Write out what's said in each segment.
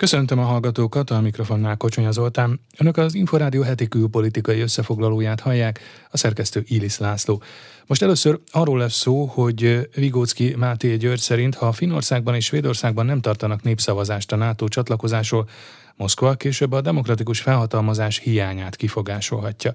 Köszöntöm a hallgatókat, a mikrofonnál Kocsonya Zoltán. Önök az Inforádió heti külpolitikai összefoglalóját hallják, a szerkesztő Ilis László. Most először arról lesz szó, hogy Vigócki Máté György szerint, ha Finországban és Svédországban nem tartanak népszavazást a NATO csatlakozásról, Moszkva később a demokratikus felhatalmazás hiányát kifogásolhatja.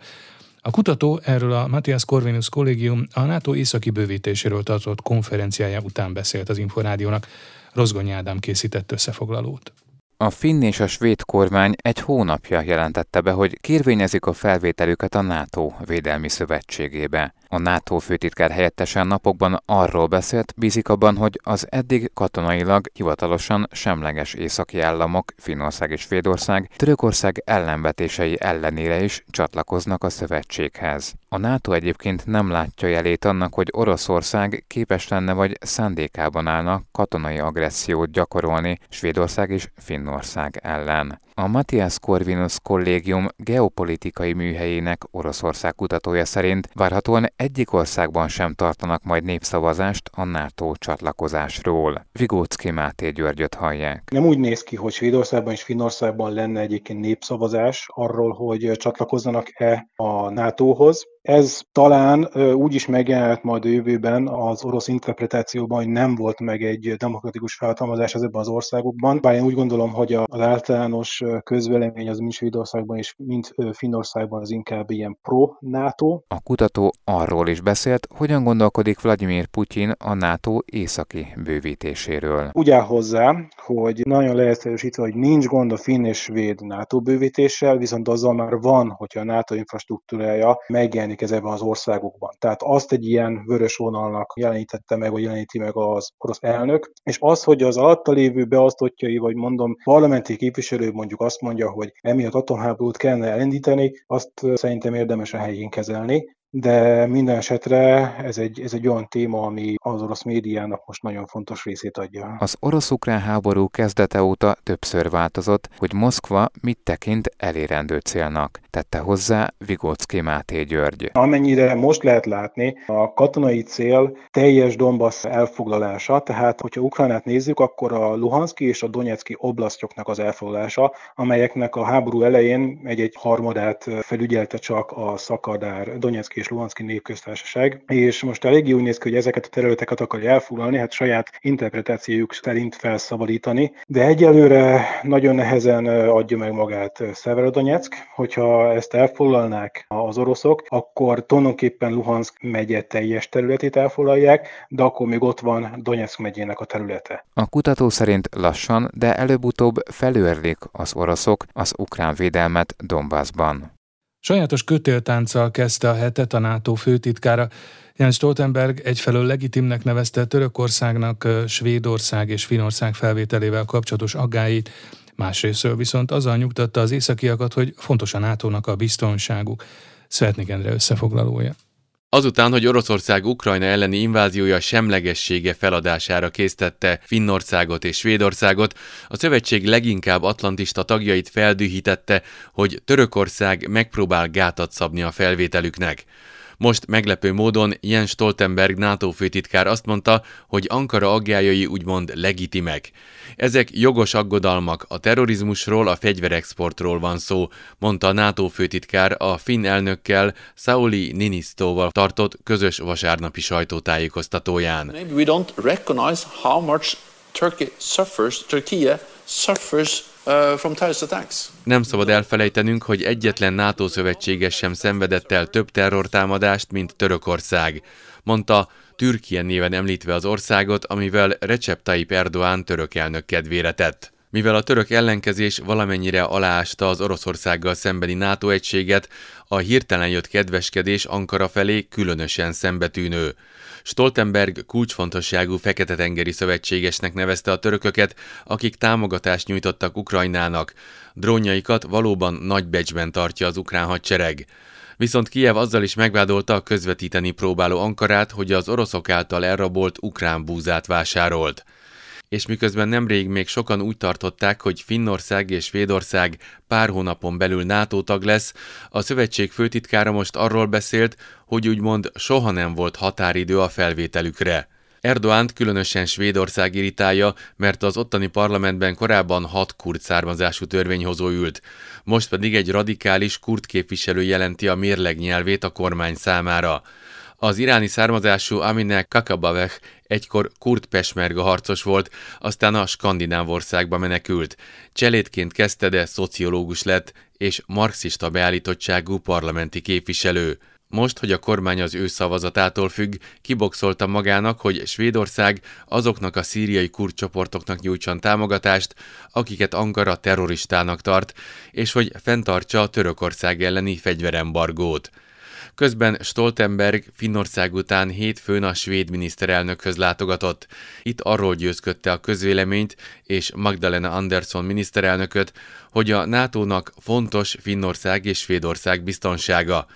A kutató erről a Matthias Corvinus Kollégium a NATO északi bővítéséről tartott konferenciája után beszélt az Inforádiónak. Rozgonyi Ádám készített összefoglalót. A finn és a svéd kormány egy hónapja jelentette be, hogy kérvényezik a felvételüket a NATO védelmi szövetségébe. A NATO főtitkár helyettesen napokban arról beszélt, bízik abban, hogy az eddig katonailag hivatalosan semleges északi államok, Finnország és Svédország, Törökország ellenvetései ellenére is csatlakoznak a szövetséghez. A NATO egyébként nem látja jelét annak, hogy Oroszország képes lenne vagy szándékában állna katonai agressziót gyakorolni Svédország és Finnország ellen. A Matthias Corvinus kollégium geopolitikai műhelyének Oroszország kutatója szerint várhatóan egyik országban sem tartanak majd népszavazást a NATO csatlakozásról. Vigócki Máté Györgyöt hallják. Nem úgy néz ki, hogy Svédországban és Finnországban lenne egyébként népszavazás arról, hogy csatlakozzanak-e a NATO-hoz. Ez talán úgy is megjelent majd a jövőben az orosz interpretációban, hogy nem volt meg egy demokratikus felhatalmazás ezekben az országokban. Bár én úgy gondolom, hogy az általános közvélemény az mind Svédországban és mind Finnországban az inkább ilyen pro-NATO. A kutató arról is beszélt, hogyan gondolkodik Vladimir Putyin a NATO északi bővítéséről. Úgy áll hozzá, hogy nagyon leegyszerűsítve, hogy nincs gond a finn és svéd NATO bővítéssel, viszont azzal már van, hogyha a NATO infrastruktúrája megjelenik ezekben az országokban. Tehát azt egy ilyen vörös vonalnak jelenítette meg, vagy jeleníti meg az orosz elnök, és az, hogy az alatta lévő beosztottjai, vagy mondom, parlamenti képviselő mondjuk azt mondja, hogy emiatt atomháborút kellene elindítani, azt szerintem érdemes a helyén kezelni, de minden esetre ez egy, ez egy olyan téma, ami az orosz médiának most nagyon fontos részét adja. Az orosz-ukrán háború kezdete óta többször változott, hogy Moszkva mit tekint elérendő célnak, tette hozzá Vigocki Máté György. Amennyire most lehet látni, a katonai cél teljes Donbass elfoglalása, tehát hogyha Ukránát nézzük, akkor a Luhanszki és a Donetszki oblasztjoknak az elfoglalása, amelyeknek a háború elején egy-egy harmadát felügyelte csak a Szakadár, Donetszki és Luhanszki népköztársaság, és most eléggé úgy néz ki, hogy ezeket a területeket akarja elfoglalni, hát saját interpretációjuk szerint felszabadítani, de egyelőre nagyon nehezen adja meg magát Severodonetsk, hogyha ezt elfoglalnák az oroszok, akkor tulajdonképpen Luhansk megye teljes területét elfoglalják, de akkor még ott van Donetsk megyének a területe. A kutató szerint lassan, de előbb-utóbb felőrlik az oroszok az ukrán védelmet Donbassban. Sajátos kötéltánccal kezdte a hetet a NATO főtitkára. Jens Stoltenberg egyfelől legitimnek nevezte Törökországnak Svédország és Finország felvételével kapcsolatos aggáit, másrésztől viszont azzal nyugtatta az északiakat, hogy fontos a NATO-nak a biztonságuk. Szvetnik Endre összefoglalója. Azután, hogy Oroszország Ukrajna elleni inváziója semlegessége feladására késztette Finnországot és Svédországot, a szövetség leginkább atlantista tagjait feldühítette, hogy Törökország megpróbál gátat szabni a felvételüknek. Most meglepő módon Jens Stoltenberg NATO főtitkár azt mondta, hogy Ankara aggájai úgymond legitimek. Ezek jogos aggodalmak, a terrorizmusról, a fegyverexportról van szó, mondta a NATO főtitkár a finn elnökkel, Sauli Ninisztóval tartott közös vasárnapi sajtótájékoztatóján. Maybe we don't recognize how much Turkey suffers, Turkey suffers Uh. Nem szabad elfelejtenünk, hogy egyetlen NATO szövetséges sem szenvedett el több terrortámadást, mint Törökország, mondta Türkien néven említve az országot, amivel Recep Tayyip Erdoğan török elnök kedvére tett. Mivel a török ellenkezés valamennyire aláásta az Oroszországgal szembeni NATO egységet, a hirtelen jött kedveskedés Ankara felé különösen szembetűnő. Stoltenberg kulcsfontosságú Fekete-tengeri szövetségesnek nevezte a törököket, akik támogatást nyújtottak Ukrajnának. Drónjaikat valóban nagy becsben tartja az ukrán hadsereg. Viszont Kiev azzal is megvádolta a közvetíteni próbáló Ankarát, hogy az oroszok által elrabolt ukrán búzát vásárolt és miközben nemrég még sokan úgy tartották, hogy Finnország és Svédország pár hónapon belül NATO tag lesz, a szövetség főtitkára most arról beszélt, hogy úgymond soha nem volt határidő a felvételükre. Erdoánt különösen Svédország irritálja, mert az ottani parlamentben korábban hat kurd származású törvényhozó ült. Most pedig egy radikális kurd képviselő jelenti a mérleg nyelvét a kormány számára. Az iráni származású Amineh Kakabaveh egykor kurd pesmerga harcos volt, aztán a skandináv országba menekült. Cselédként kezdte, de szociológus lett, és marxista beállítottságú parlamenti képviselő. Most, hogy a kormány az ő szavazatától függ, kiboxolta magának, hogy Svédország azoknak a szíriai kurd csoportoknak nyújtson támogatást, akiket Ankara terroristának tart, és hogy fenntartsa a Törökország elleni fegyverembargót. Közben Stoltenberg Finnország után hétfőn a svéd miniszterelnökhöz látogatott. Itt arról győzködte a közvéleményt és Magdalena Andersson miniszterelnököt, hogy a NATO-nak fontos Finnország és Svédország biztonsága.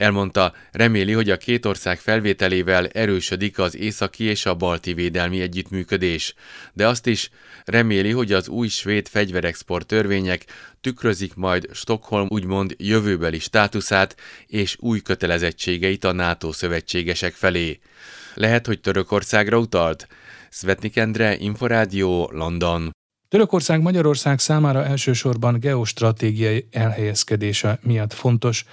Elmondta, reméli, hogy a két ország felvételével erősödik az északi és a balti védelmi együttműködés, de azt is reméli, hogy az új svéd fegyverexport törvények tükrözik majd Stockholm úgymond jövőbeli státuszát és új kötelezettségeit a NATO szövetségesek felé. Lehet, hogy Törökországra utalt? Svetnik Endre, Inforádió, London. Törökország Magyarország számára elsősorban geostratégiai elhelyezkedése miatt fontos,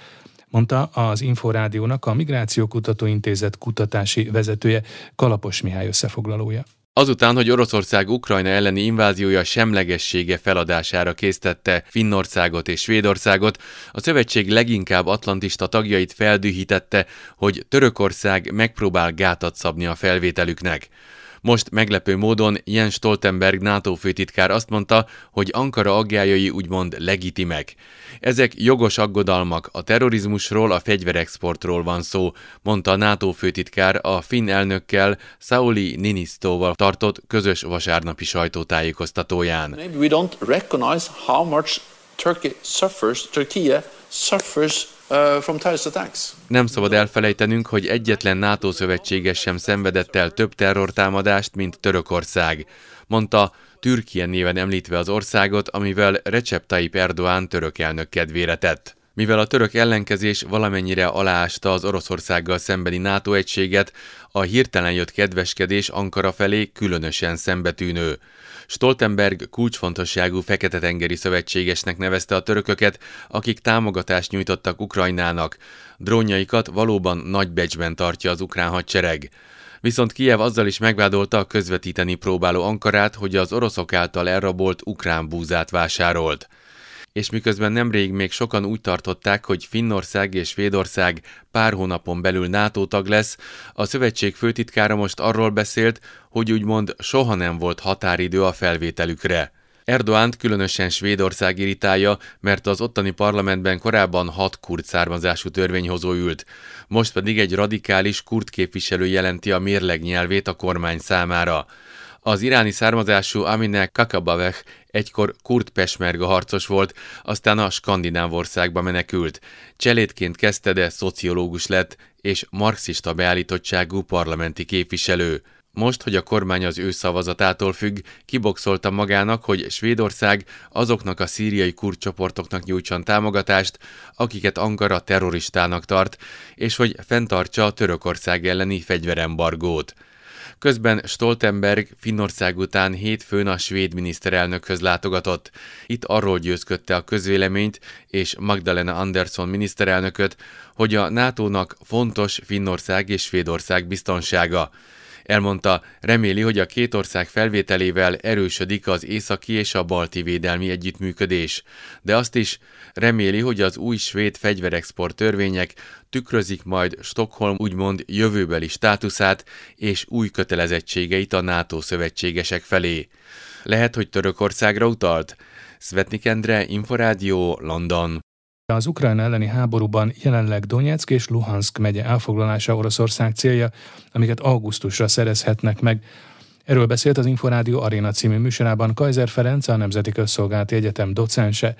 mondta az Inforádiónak a Migrációkutató Intézet kutatási vezetője Kalapos Mihály összefoglalója. Azután, hogy Oroszország Ukrajna elleni inváziója semlegessége feladására késztette Finnországot és Svédországot, a szövetség leginkább atlantista tagjait feldühítette, hogy Törökország megpróbál gátat szabni a felvételüknek. Most meglepő módon Jens Stoltenberg NATO főtitkár azt mondta, hogy Ankara aggájai úgymond legitimek. Ezek jogos aggodalmak, a terrorizmusról, a fegyverexportról van szó, mondta a NATO főtitkár a finn elnökkel, Sauli Ninisztóval tartott közös vasárnapi sajtótájékoztatóján. Maybe we don't recognize how much Turkey suffers, Turkey suffers Uh. Nem szabad elfelejtenünk, hogy egyetlen NATO szövetséges sem szenvedett el több terrortámadást, mint Törökország, mondta Türkia néven említve az országot, amivel Recep Tayyip Erdoğan török elnök kedvére tett. Mivel a török ellenkezés valamennyire aláásta az Oroszországgal szembeni NATO egységet, a hirtelen jött kedveskedés Ankara felé különösen szembetűnő. Stoltenberg kulcsfontosságú Fekete-tengeri szövetségesnek nevezte a törököket, akik támogatást nyújtottak Ukrajnának. Drónjaikat valóban nagy becsben tartja az ukrán hadsereg. Viszont Kiev azzal is megvádolta a közvetíteni próbáló Ankarát, hogy az oroszok által elrabolt ukrán búzát vásárolt és miközben nemrég még sokan úgy tartották, hogy Finnország és Svédország pár hónapon belül NATO tag lesz, a szövetség főtitkára most arról beszélt, hogy úgymond soha nem volt határidő a felvételükre. Erdoánt különösen Svédország irritálja, mert az ottani parlamentben korábban hat kurd származású törvényhozó ült. Most pedig egy radikális kurd képviselő jelenti a mérleg nyelvét a kormány számára. Az iráni származású Amineh Kakabaveh egykor kurd pesmerga harcos volt, aztán a skandináv országba menekült. Cselédként kezdte, de szociológus lett, és marxista beállítottságú parlamenti képviselő. Most, hogy a kormány az ő szavazatától függ, kiboxolta magának, hogy Svédország azoknak a szíriai kurd csoportoknak nyújtson támogatást, akiket Ankara terroristának tart, és hogy fenntartsa a Törökország elleni fegyverembargót. Közben Stoltenberg Finnország után hétfőn a svéd miniszterelnökhöz látogatott. Itt arról győzködte a közvéleményt és Magdalena Andersson miniszterelnököt, hogy a NATO-nak fontos Finnország és Svédország biztonsága. Elmondta, reméli, hogy a két ország felvételével erősödik az északi és a balti védelmi együttműködés, de azt is reméli, hogy az új svéd fegyverexport törvények tükrözik majd Stockholm úgymond jövőbeli státuszát és új kötelezettségeit a NATO szövetségesek felé. Lehet, hogy Törökországra utalt? Svetnik Endre, Inforádió, London. Az Ukrajna elleni háborúban jelenleg Donetsk és Luhansk megye elfoglalása Oroszország célja, amiket augusztusra szerezhetnek meg. Erről beszélt az Inforádió Arena című műsorában Kaiser Ferenc, a Nemzeti Közszolgálati Egyetem docense.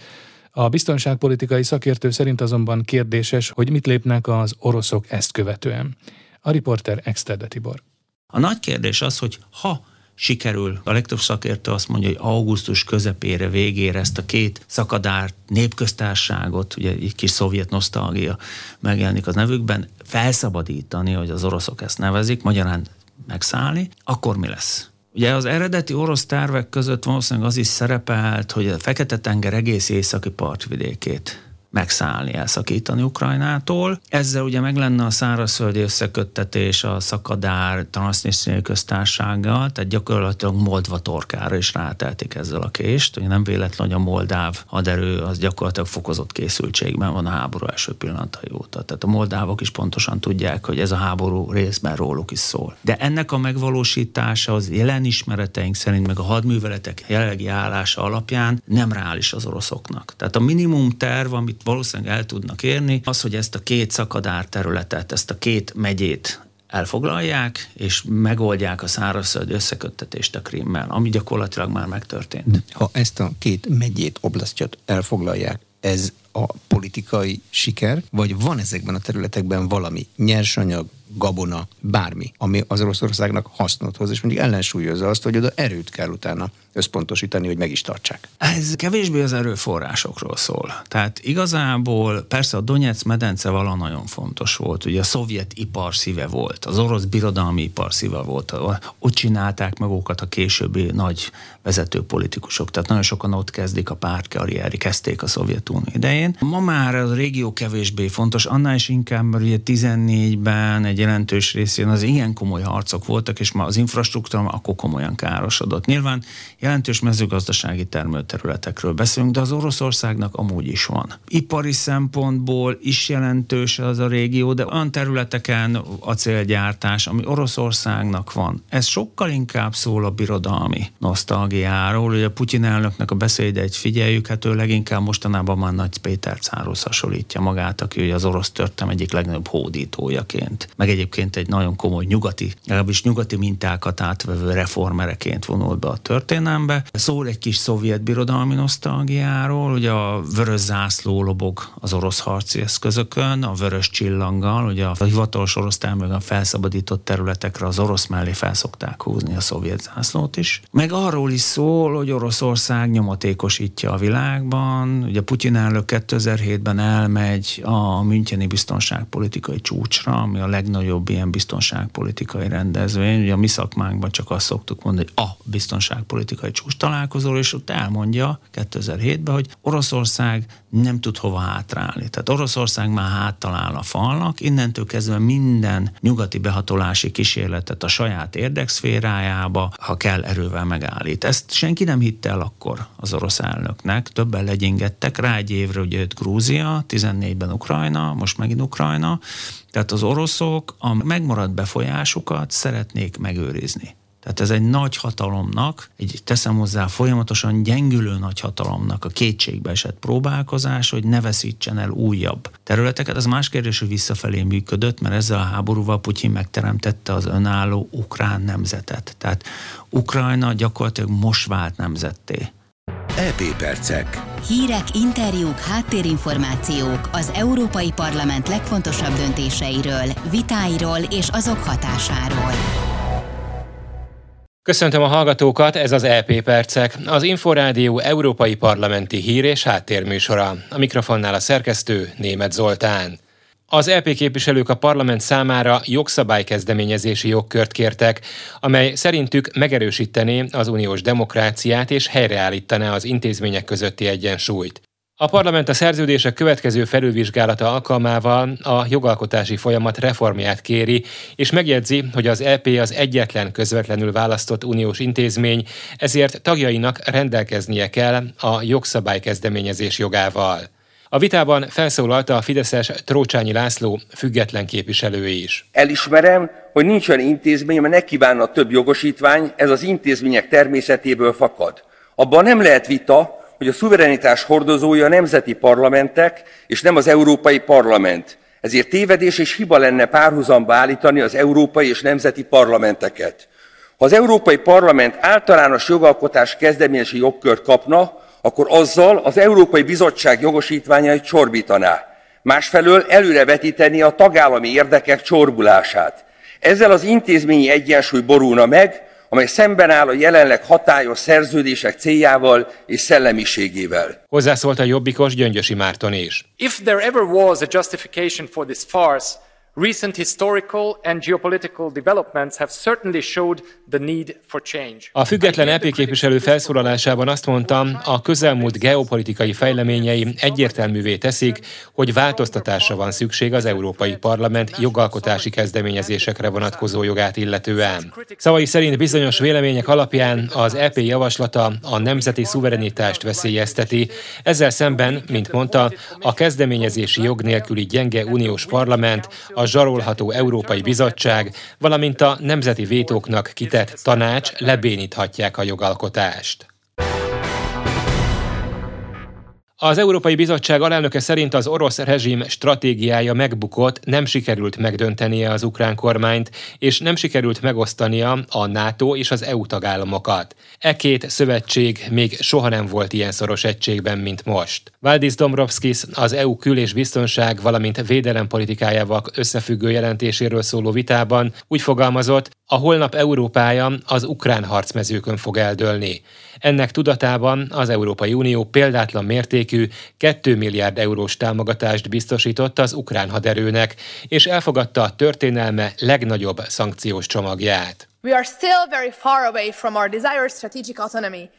A biztonságpolitikai szakértő szerint azonban kérdéses, hogy mit lépnek az oroszok ezt követően. A riporter Exterde Tibor. A nagy kérdés az, hogy ha sikerül. A legtöbb szakértő azt mondja, hogy augusztus közepére, végére ezt a két szakadárt, népköztárságot, ugye egy kis szovjet nosztalgia megjelenik az nevükben, felszabadítani, hogy az oroszok ezt nevezik, magyarán megszállni, akkor mi lesz? Ugye az eredeti orosz tervek között valószínűleg az is szerepelt, hogy a Fekete-tenger egész északi partvidékét megszállni, elszakítani Ukrajnától. Ezzel ugye meg lenne a szárazföldi összeköttetés a szakadár Transnistriai köztársággal, tehát gyakorlatilag Moldva torkára is rátelték ezzel a kést. Ugye nem véletlen, hogy a moldáv haderő az gyakorlatilag fokozott készültségben van a háború első pillanatai óta. Tehát a moldávok is pontosan tudják, hogy ez a háború részben róluk is szól. De ennek a megvalósítása az jelen ismereteink szerint, meg a hadműveletek jelenlegi állása alapján nem reális az oroszoknak. Tehát a minimum terv, amit amit valószínűleg el tudnak érni, az, hogy ezt a két szakadár területet, ezt a két megyét elfoglalják, és megoldják a szárazföld összeköttetést a Krimmel, ami gyakorlatilag már megtörtént. Ha ezt a két megyét, oblasztjat elfoglalják, ez a politikai siker, vagy van ezekben a területekben valami nyersanyag, gabona, bármi, ami az Oroszországnak hasznot hoz, és mondjuk ellensúlyozza azt, hogy oda erőt kell utána összpontosítani, hogy meg is tartsák. Ez kevésbé az erőforrásokról szól. Tehát igazából persze a Donetsz medence vala nagyon fontos volt. Ugye a szovjet ipar szíve volt, az orosz birodalmi ipar szíve volt. Ott csinálták meg a későbbi nagy vezető politikusok. Tehát nagyon sokan ott kezdik a pártkarrieri, kezdték a Szovjetunió idején. Ma már a régió kevésbé fontos, annál is inkább, mert ugye 14-ben egy jelentős részén az ilyen komoly harcok voltak, és ma az infrastruktúra akkor komolyan károsodott. Nyilván jelentős mezőgazdasági termőterületekről beszélünk, de az Oroszországnak amúgy is van. Ipari szempontból is jelentős az a régió, de olyan területeken acélgyártás, ami Oroszországnak van. Ez sokkal inkább szól a birodalmi nosztalgiáról. A Putyin elnöknek a beszédeit figyeljük, hát ő leginkább mostanában már Nagy Péter cárhoz hasonlítja magát, aki az orosz történelem egyik legnagyobb hódítójaként, meg egyébként egy nagyon komoly nyugati, legalábbis nyugati mintákat átvevő reformereként vonult be a történelembe. Szól egy kis szovjet birodalmi nosztalgiáról, ugye a vörös zászló lobog az orosz harci eszközökön, a vörös csillanggal, ugye a hivatalos orosz a felszabadított területekre az orosz mellé felszokták húzni a szovjet zászlót is. Meg arról is szól, hogy Oroszország nyomatékosítja a világban, ugye Putyin elnök 2007-ben elmegy a Müncheni biztonságpolitikai csúcsra, ami a legnagyobb ilyen biztonságpolitikai rendezvény. Ugye a mi szakmánkban csak azt szoktuk mondani, hogy a biztonságpolitikai csúcs találkozó, és ott elmondja 2007-ben, hogy Oroszország nem tud hova hátrálni. Tehát Oroszország már háttalál a falnak, innentől kezdve minden nyugati behatolási kísérletet a saját érdekszférájába, ha kell, erővel megállít. Ezt senki nem hitte el akkor az orosz elnöknek, többen legyingettek rá egy évre, ugye jött Grúzia, 14-ben Ukrajna, most megint Ukrajna, tehát az oroszok a megmaradt befolyásukat szeretnék megőrizni. Tehát ez egy nagy hatalomnak, egy teszem hozzá folyamatosan gyengülő nagy hatalomnak a kétségbe esett próbálkozás, hogy ne veszítsen el újabb területeket. Az más kérdés, hogy visszafelé működött, mert ezzel a háborúval Putyin megteremtette az önálló ukrán nemzetet. Tehát Ukrajna gyakorlatilag most vált nemzetté. EP percek. Hírek, interjúk, háttérinformációk az Európai Parlament legfontosabb döntéseiről, vitáiról és azok hatásáról. Köszöntöm a hallgatókat, ez az EP Percek, az Inforádió Európai Parlamenti Hír és Háttérműsora. A mikrofonnál a szerkesztő Német Zoltán. Az EP képviselők a parlament számára jogszabálykezdeményezési jogkört kértek, amely szerintük megerősítené az uniós demokráciát és helyreállítaná az intézmények közötti egyensúlyt. A parlament a szerződések következő felülvizsgálata alkalmával a jogalkotási folyamat reformját kéri, és megjegyzi, hogy az EP az egyetlen közvetlenül választott uniós intézmény, ezért tagjainak rendelkeznie kell a jogszabálykezdeményezés jogával. A vitában felszólalt a Fideszes Trócsányi László független képviselő is. Elismerem, hogy nincs olyan intézmény, mert ne kívánna több jogosítvány, ez az intézmények természetéből fakad. Abban nem lehet vita, hogy a szuverenitás hordozója a nemzeti parlamentek, és nem az Európai Parlament. Ezért tévedés és hiba lenne párhuzamba állítani az európai és nemzeti parlamenteket. Ha az Európai Parlament általános jogalkotás kezdeményezési jogkört kapna, akkor azzal az Európai Bizottság jogosítványait csorbítaná. Másfelől előrevetíteni a tagállami érdekek csorbulását. Ezzel az intézményi egyensúly borulna meg, amely szemben áll a jelenleg hatályos szerződések céljával és szellemiségével. Hozzászólt a jobbikos Gyöngyösi Márton is. If there ever was a justification for this farce, Recent historical and geopolitical developments have certainly showed the need for change. A független EP képviselő felszólalásában azt mondtam, a közelmúlt geopolitikai fejleményei egyértelművé teszik, hogy változtatásra van szükség az Európai Parlament jogalkotási kezdeményezésekre vonatkozó jogát illetően. Szavai szerint bizonyos vélemények alapján az EP javaslata a nemzeti szuverenitást veszélyezteti, ezzel szemben, mint mondta, a kezdeményezési jog nélküli gyenge uniós parlament a zsarolható Európai Bizottság, valamint a nemzeti vétóknak kitett tanács lebéníthatják a jogalkotást. Az Európai Bizottság alelnöke szerint az orosz rezsim stratégiája megbukott, nem sikerült megdöntenie az ukrán kormányt, és nem sikerült megosztania a NATO és az EU tagállamokat. E két szövetség még soha nem volt ilyen szoros egységben, mint most. Valdis Dombrovskis az EU kül- és biztonság, valamint védelem politikájával összefüggő jelentéséről szóló vitában úgy fogalmazott, a holnap Európája az ukrán harcmezőkön fog eldőlni. Ennek tudatában az Európai Unió példátlan mértékű 2 milliárd eurós támogatást biztosított az ukrán haderőnek, és elfogadta a történelme legnagyobb szankciós csomagját.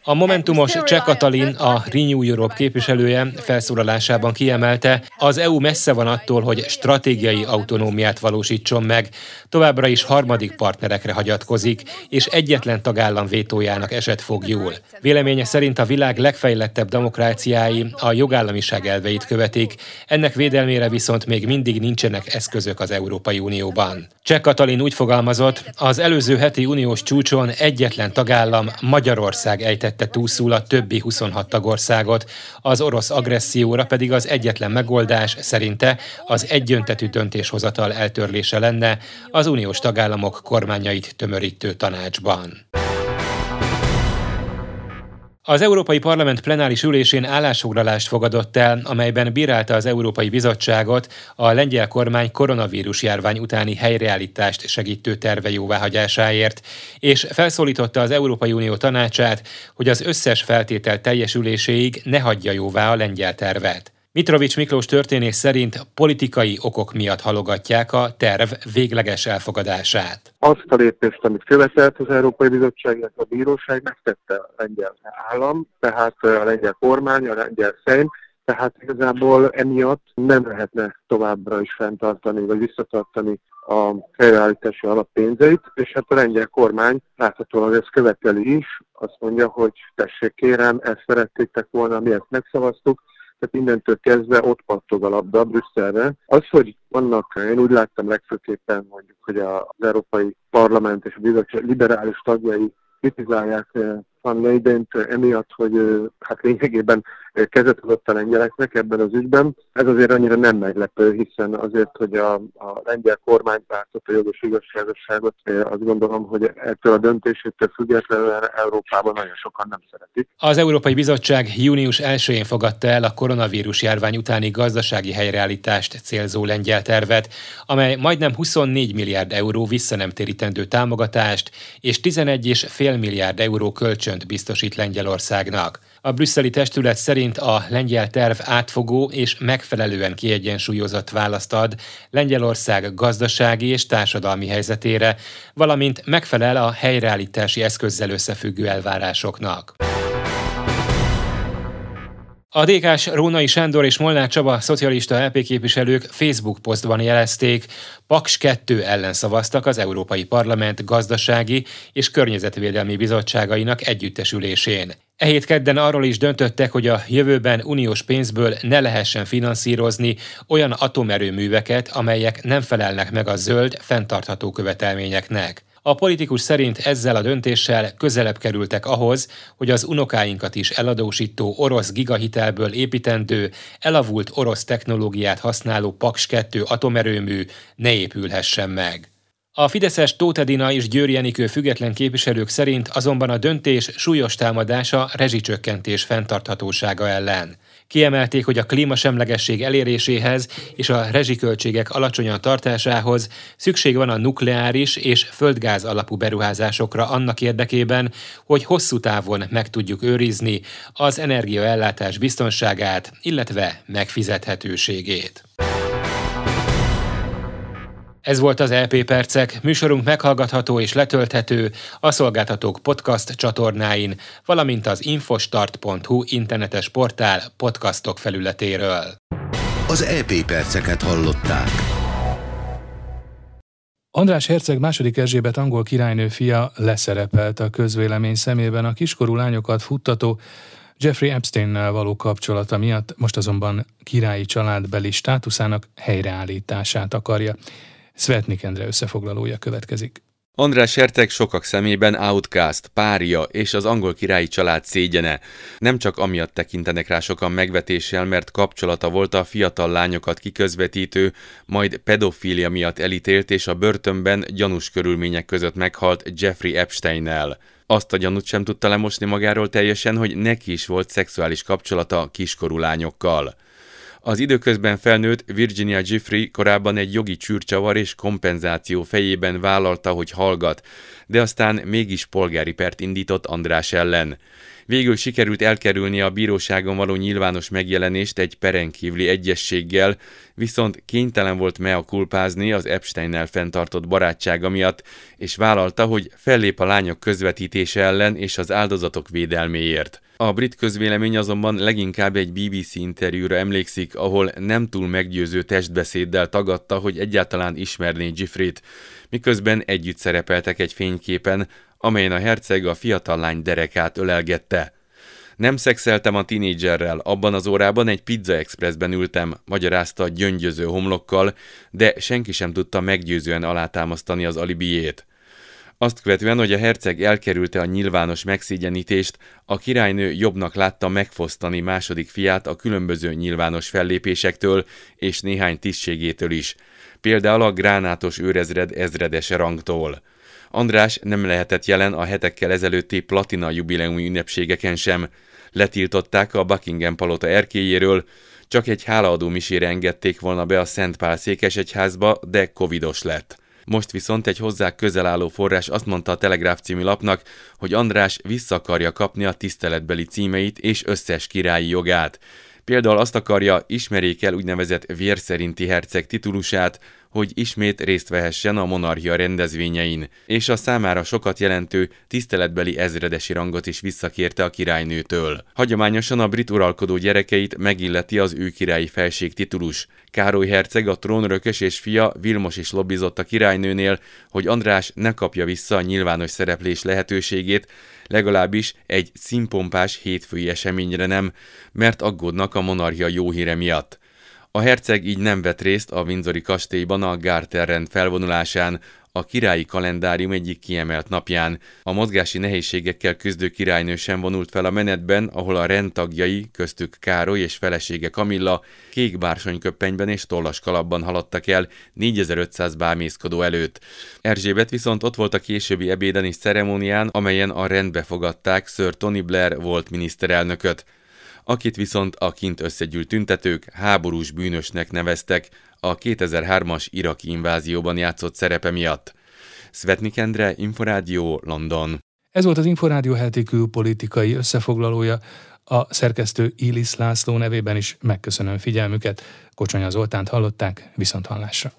A Momentumos Cseh Katalin, a Renew Europe képviselője felszólalásában kiemelte, az EU messze van attól, hogy stratégiai autonómiát valósítson meg, továbbra is harmadik partnerekre hagyatkozik, és egyetlen tagállam vétójának eset fog jól. Véleménye szerint a világ legfejlettebb demokráciái a jogállamiság elveit követik, ennek védelmére viszont még mindig nincsenek eszközök az Európai Unióban. Cseh Katalin úgy fogalmazott, az előző heti uniós csúcson egyetlen tagállam Magyarország ejtette túlszul a többi 26 tagországot, az orosz agresszióra pedig az egyetlen megoldás szerinte az egyöntetű döntéshozatal eltörlése lenne az uniós tagállamok kormányait tömörítő tanácsban. Az Európai Parlament plenáris ülésén állásfoglalást fogadott el, amelyben bírálta az Európai Bizottságot a lengyel kormány koronavírus járvány utáni helyreállítást segítő terve jóváhagyásáért, és felszólította az Európai Unió tanácsát, hogy az összes feltétel teljesüléséig ne hagyja jóvá a lengyel tervet. Mitrovics Miklós történész szerint politikai okok miatt halogatják a terv végleges elfogadását. Azt a lépést, amit követett az Európai Bizottság, a bíróság megtette a lengyel állam, tehát a lengyel kormány, a lengyel szejm, tehát igazából emiatt nem lehetne továbbra is fenntartani, vagy visszatartani a helyreállítási alappénzeit, és hát a lengyel kormány láthatóan ezt követeli is, azt mondja, hogy tessék kérem, ezt szerették volna, mi ezt megszavaztuk, tehát innentől kezdve ott pattog a labda Brüsszelre. Az, hogy vannak, én úgy láttam legfőképpen mondjuk, hogy az Európai Parlament és a liberális tagjai kritizálják eh, van Leident emiatt, hogy hát lényegében kezet adott a lengyeleknek ebben az ügyben. Ez azért annyira nem meglepő, hiszen azért, hogy a, a lengyel kormánypártot, a jogos igazságosságot, azt gondolom, hogy ettől a döntésétől függetlenül Európában nagyon sokan nem szeretik. Az Európai Bizottság június 1-én fogadta el a koronavírus járvány utáni gazdasági helyreállítást célzó lengyel tervet, amely majdnem 24 milliárd euró visszanemtérítendő támogatást és 11,5 milliárd euró kölcsön kölcsönt biztosít Lengyelországnak. A brüsszeli testület szerint a lengyel terv átfogó és megfelelően kiegyensúlyozott választ ad Lengyelország gazdasági és társadalmi helyzetére, valamint megfelel a helyreállítási eszközzel összefüggő elvárásoknak. A DK-s Rónai Sándor és Molnár Csaba szocialista LP képviselők Facebook posztban jelezték, Paks 2 ellen szavaztak az Európai Parlament gazdasági és környezetvédelmi bizottságainak együttesülésén. E hét kedden arról is döntöttek, hogy a jövőben uniós pénzből ne lehessen finanszírozni olyan atomerőműveket, amelyek nem felelnek meg a zöld, fenntartható követelményeknek. A politikus szerint ezzel a döntéssel közelebb kerültek ahhoz, hogy az unokáinkat is eladósító orosz gigahitelből építendő, elavult orosz technológiát használó Paks 2 atomerőmű ne épülhessen meg. A Fideszes Tóth Edina és Győri Enikő független képviselők szerint azonban a döntés súlyos támadása rezsicsökkentés fenntarthatósága ellen. Kiemelték, hogy a klímasemlegesség eléréséhez és a rezsiköltségek alacsonyan tartásához szükség van a nukleáris és földgáz alapú beruházásokra annak érdekében, hogy hosszú távon meg tudjuk őrizni az energiaellátás biztonságát, illetve megfizethetőségét. Ez volt az LP e Percek, műsorunk meghallgatható és letölthető a szolgáltatók podcast csatornáin, valamint az infostart.hu internetes portál podcastok felületéről. Az EP Perceket hallották. András Herceg második Erzsébet angol királynő fia leszerepelt a közvélemény szemében a kiskorú lányokat futtató Jeffrey Epsteinnel való kapcsolata miatt most azonban királyi családbeli státuszának helyreállítását akarja. Svetnik Endre összefoglalója következik. András Herceg sokak szemében outcast, pária és az angol királyi család szégyene. Nem csak amiatt tekintenek rá sokan megvetéssel, mert kapcsolata volt a fiatal lányokat kiközvetítő, majd pedofília miatt elítélt és a börtönben gyanús körülmények között meghalt Jeffrey Epstein-el. Azt a gyanút sem tudta lemosni magáról teljesen, hogy neki is volt szexuális kapcsolata kiskorú lányokkal. Az időközben felnőtt Virginia Giffrey korábban egy jogi csűrcsavar és kompenzáció fejében vállalta, hogy hallgat, de aztán mégis polgári pert indított András ellen. Végül sikerült elkerülni a bíróságon való nyilvános megjelenést egy perenkívüli egyességgel, viszont kénytelen volt mea kulpázni az Epsteinnel fenntartott barátsága miatt, és vállalta, hogy fellép a lányok közvetítése ellen és az áldozatok védelméért. A brit közvélemény azonban leginkább egy BBC interjúra emlékszik, ahol nem túl meggyőző testbeszéddel tagadta, hogy egyáltalán ismerné Giffrey-t, miközben együtt szerepeltek egy fényképen, amelyen a herceg a fiatal lány derekát ölelgette. Nem szexeltem a tinédzserrel, abban az órában egy Pizza Expressben ültem, magyarázta gyöngyöző homlokkal, de senki sem tudta meggyőzően alátámasztani az alibiét. Azt követően, hogy a herceg elkerülte a nyilvános megszégyenítést, a királynő jobbnak látta megfosztani második fiát a különböző nyilvános fellépésektől és néhány tisztségétől is, például a gránátos őrezred ezredese rangtól. András nem lehetett jelen a hetekkel ezelőtti platina jubileumi ünnepségeken sem. Letiltották a Buckingham palota erkélyéről, csak egy hálaadó misére engedték volna be a Szent Pál székesegyházba, de covidos lett. Most viszont egy hozzá közel álló forrás azt mondta a Telegráf című lapnak, hogy András vissza akarja kapni a tiszteletbeli címeit és összes királyi jogát. Például azt akarja, ismerjék el úgynevezett vérszerinti herceg titulusát, hogy ismét részt vehessen a monarchia rendezvényein, és a számára sokat jelentő tiszteletbeli ezredesi rangot is visszakérte a királynőtől. Hagyományosan a brit uralkodó gyerekeit megilleti az ő királyi felség titulus. Károly herceg, a trónörökös és fia Vilmos is lobbizott a királynőnél, hogy András ne kapja vissza a nyilvános szereplés lehetőségét, legalábbis egy színpompás hétfői eseményre nem, mert aggódnak a monarchia jó híre miatt. A herceg így nem vett részt a Windsori kastélyban a Garter rend felvonulásán, a királyi kalendárium egyik kiemelt napján. A mozgási nehézségekkel küzdő királynő sem vonult fel a menetben, ahol a rendtagjai, köztük Károly és felesége Kamilla kék bársonyköppenyben és tollas kalapban haladtak el 4500 bámészkodó előtt. Erzsébet viszont ott volt a későbbi ebéden és ceremónián, amelyen a rendbe fogadták Sir Tony Blair volt miniszterelnököt akit viszont a kint összegyűlt tüntetők háborús bűnösnek neveztek a 2003-as iraki invázióban játszott szerepe miatt. Svetnik Endre, Inforádió, London. Ez volt az Inforádió heti külpolitikai összefoglalója. A szerkesztő Ilis László nevében is megköszönöm figyelmüket. Kocsonya Zoltánt hallották, viszont hallásra.